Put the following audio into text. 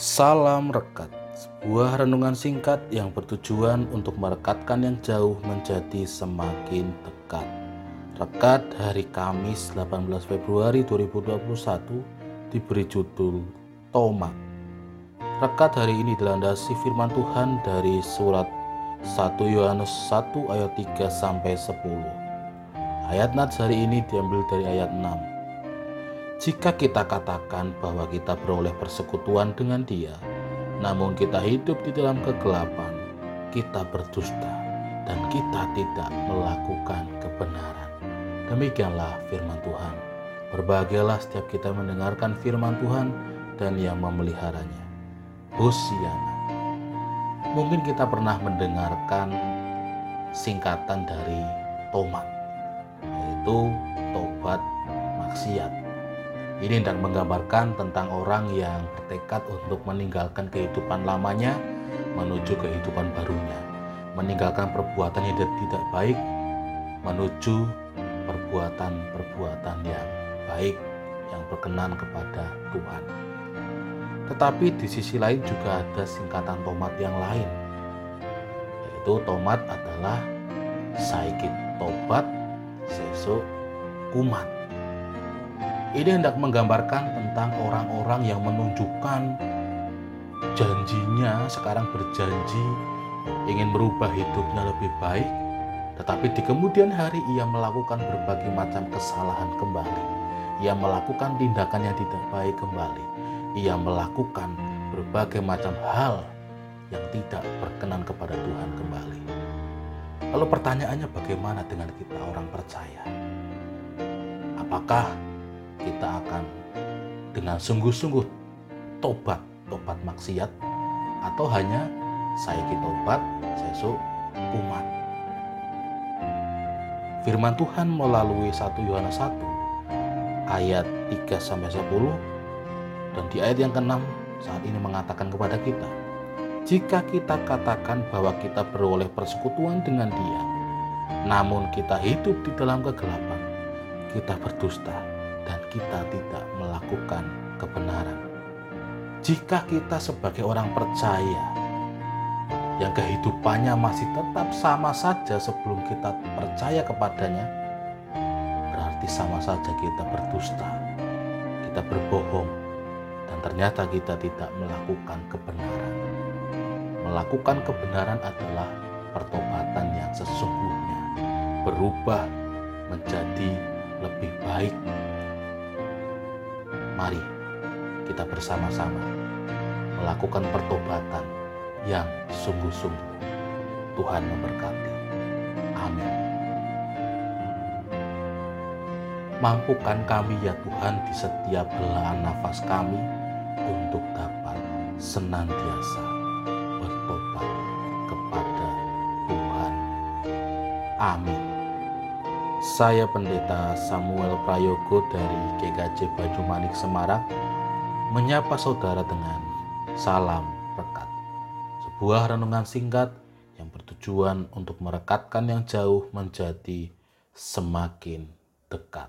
Salam Rekat, sebuah renungan singkat yang bertujuan untuk merekatkan yang jauh menjadi semakin dekat. Rekat hari Kamis 18 Februari 2021 diberi judul Tomat. Rekat hari ini dilandasi firman Tuhan dari surat 1 Yohanes 1 ayat 3 sampai 10. Ayat nats hari ini diambil dari ayat 6. Jika kita katakan bahwa kita beroleh persekutuan dengan Dia, namun kita hidup di dalam kegelapan, kita berdusta dan kita tidak melakukan kebenaran. Demikianlah firman Tuhan. Berbahagialah setiap kita mendengarkan firman Tuhan dan yang memeliharanya. Hosiana. Mungkin kita pernah mendengarkan singkatan dari tomat, yaitu tobat maksiat ini hendak menggambarkan tentang orang yang bertekad untuk meninggalkan kehidupan lamanya menuju kehidupan barunya. Meninggalkan perbuatan yang tidak baik menuju perbuatan-perbuatan yang baik yang berkenan kepada Tuhan. Tetapi di sisi lain juga ada singkatan tomat yang lain. Yaitu tomat adalah saikit tobat sesuk kumat ini hendak menggambarkan tentang orang-orang yang menunjukkan janjinya sekarang berjanji ingin merubah hidupnya lebih baik, tetapi di kemudian hari ia melakukan berbagai macam kesalahan kembali. Ia melakukan tindakan yang tidak baik kembali. Ia melakukan berbagai macam hal yang tidak berkenan kepada Tuhan kembali. Lalu pertanyaannya bagaimana dengan kita orang percaya? Apakah kita akan dengan sungguh-sungguh tobat, tobat maksiat atau hanya saya kita tobat, sesu umat. Firman Tuhan melalui 1 Yohanes 1 ayat 3 sampai 10 dan di ayat yang ke-6 saat ini mengatakan kepada kita, jika kita katakan bahwa kita beroleh persekutuan dengan Dia, namun kita hidup di dalam kegelapan, kita berdusta kita tidak melakukan kebenaran. Jika kita sebagai orang percaya yang kehidupannya masih tetap sama saja sebelum kita percaya kepadanya, berarti sama saja kita berdusta, kita berbohong, dan ternyata kita tidak melakukan kebenaran. Melakukan kebenaran adalah pertobatan yang sesungguhnya, berubah menjadi lebih baik Mari kita bersama-sama melakukan pertobatan yang sungguh-sungguh. Tuhan memberkati. Amin. Mampukan kami ya Tuhan di setiap belahan nafas kami untuk dapat senantiasa bertobat kepada Tuhan. Amin. Saya Pendeta Samuel Prayogo dari GKJ Manik Semarang menyapa saudara dengan salam rekat. Sebuah renungan singkat yang bertujuan untuk merekatkan yang jauh menjadi semakin dekat.